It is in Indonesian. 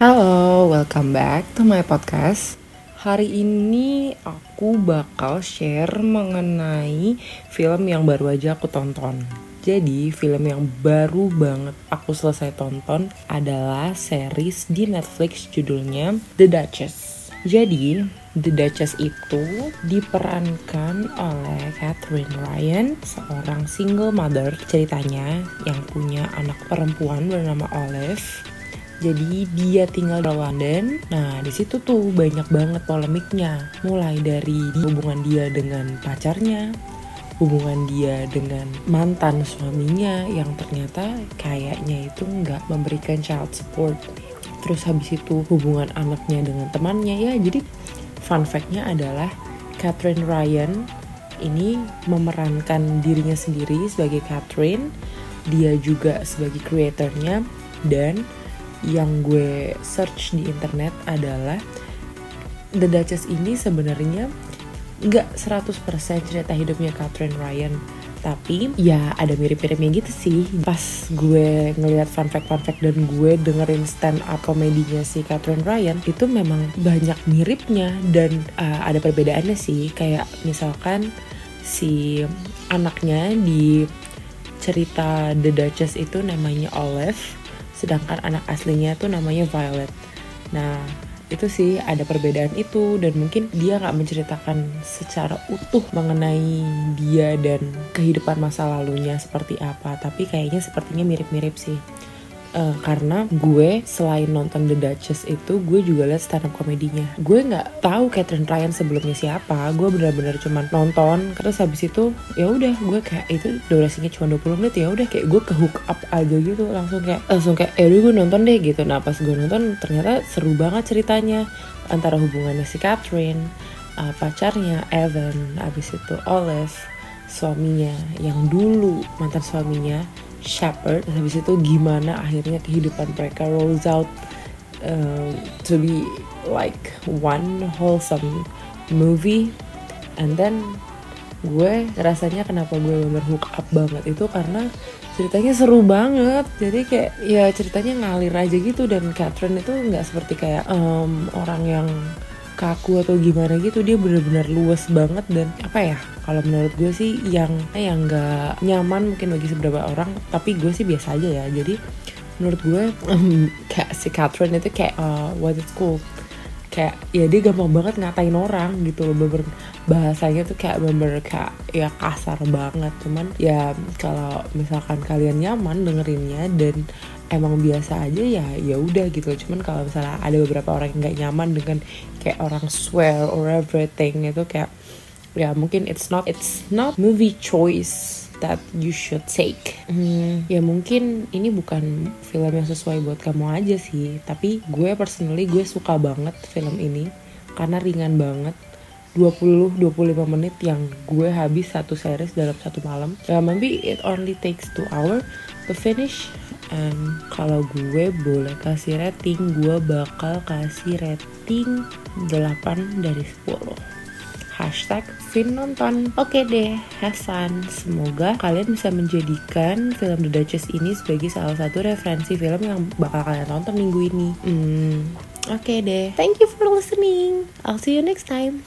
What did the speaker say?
welcome back to my podcast. Hari ini aku bakal share mengenai film yang baru aja aku tonton. Jadi film yang baru banget aku selesai tonton adalah series di Netflix judulnya The Duchess. Jadi The Duchess itu diperankan oleh Catherine Ryan, seorang single mother ceritanya yang punya anak perempuan bernama Olive jadi dia tinggal di London. Nah, di situ tuh banyak banget polemiknya. Mulai dari hubungan dia dengan pacarnya, hubungan dia dengan mantan suaminya yang ternyata kayaknya itu nggak memberikan child support. Terus habis itu hubungan anaknya dengan temannya ya. Jadi fun fact-nya adalah Catherine Ryan ini memerankan dirinya sendiri sebagai Catherine. Dia juga sebagai kreatornya dan yang gue search di internet adalah The Duchess ini sebenarnya nggak 100% cerita hidupnya Catherine Ryan tapi ya ada mirip-miripnya gitu sih. Pas gue ngelihat fun fact fun fact dan gue dengerin stand up komedinya si Catherine Ryan itu memang banyak miripnya dan uh, ada perbedaannya sih. Kayak misalkan si anaknya di cerita The Duchess itu namanya Olive sedangkan anak aslinya tuh namanya Violet. Nah, itu sih ada perbedaan itu dan mungkin dia nggak menceritakan secara utuh mengenai dia dan kehidupan masa lalunya seperti apa tapi kayaknya sepertinya mirip-mirip sih uh, karena gue selain nonton The Duchess itu gue juga liat stand up komedinya. Gue nggak tahu Catherine Ryan sebelumnya siapa. Gue bener-bener cuma nonton terus habis itu ya udah gue kayak itu durasinya cuma 20 menit ya udah kayak gue ke hook up aja gitu langsung kayak langsung kayak eh gue nonton deh gitu. Nah pas gue nonton ternyata seru banget ceritanya antara hubungannya si Catherine uh, pacarnya Evan abis itu Olive suaminya yang dulu mantan suaminya shepherd habis itu gimana akhirnya kehidupan mereka rolls out uh, to be like one wholesome movie. And then gue rasanya kenapa gue bener hook up banget itu karena ceritanya seru banget. Jadi kayak ya ceritanya ngalir aja gitu dan Catherine itu nggak seperti kayak um, orang yang kaku atau gimana gitu. Dia bener-bener luas banget dan apa ya kalau menurut gue sih yang yang nggak nyaman mungkin bagi seberapa orang tapi gue sih biasa aja ya. Jadi menurut gue um, kayak si Catherine itu kayak uh, what it's called kayak ya dia gampang banget ngatain orang gitu loh. Bener bahasanya tuh kayak bener kayak ya kasar banget. Cuman ya kalau misalkan kalian nyaman dengerinnya dan emang biasa aja ya ya udah gitu cuman kalau misalnya ada beberapa orang yang nggak nyaman dengan kayak orang swear or everything itu kayak ya mungkin it's not it's not movie choice that you should take. Hmm, ya mungkin ini bukan film yang sesuai buat kamu aja sih. Tapi gue personally gue suka banget film ini karena ringan banget. 20-25 menit yang gue habis satu series dalam satu malam. Ya, maybe it only takes 2 hour to finish. And kalau gue boleh kasih rating gue bakal kasih rating 8 dari 10 hashtag Vin nonton oke deh Hasan. Semoga kalian bisa menjadikan film The Duchess ini sebagai salah satu referensi film yang bakal kalian tonton minggu ini. Hmm, oke deh. Thank you for listening. I'll see you next time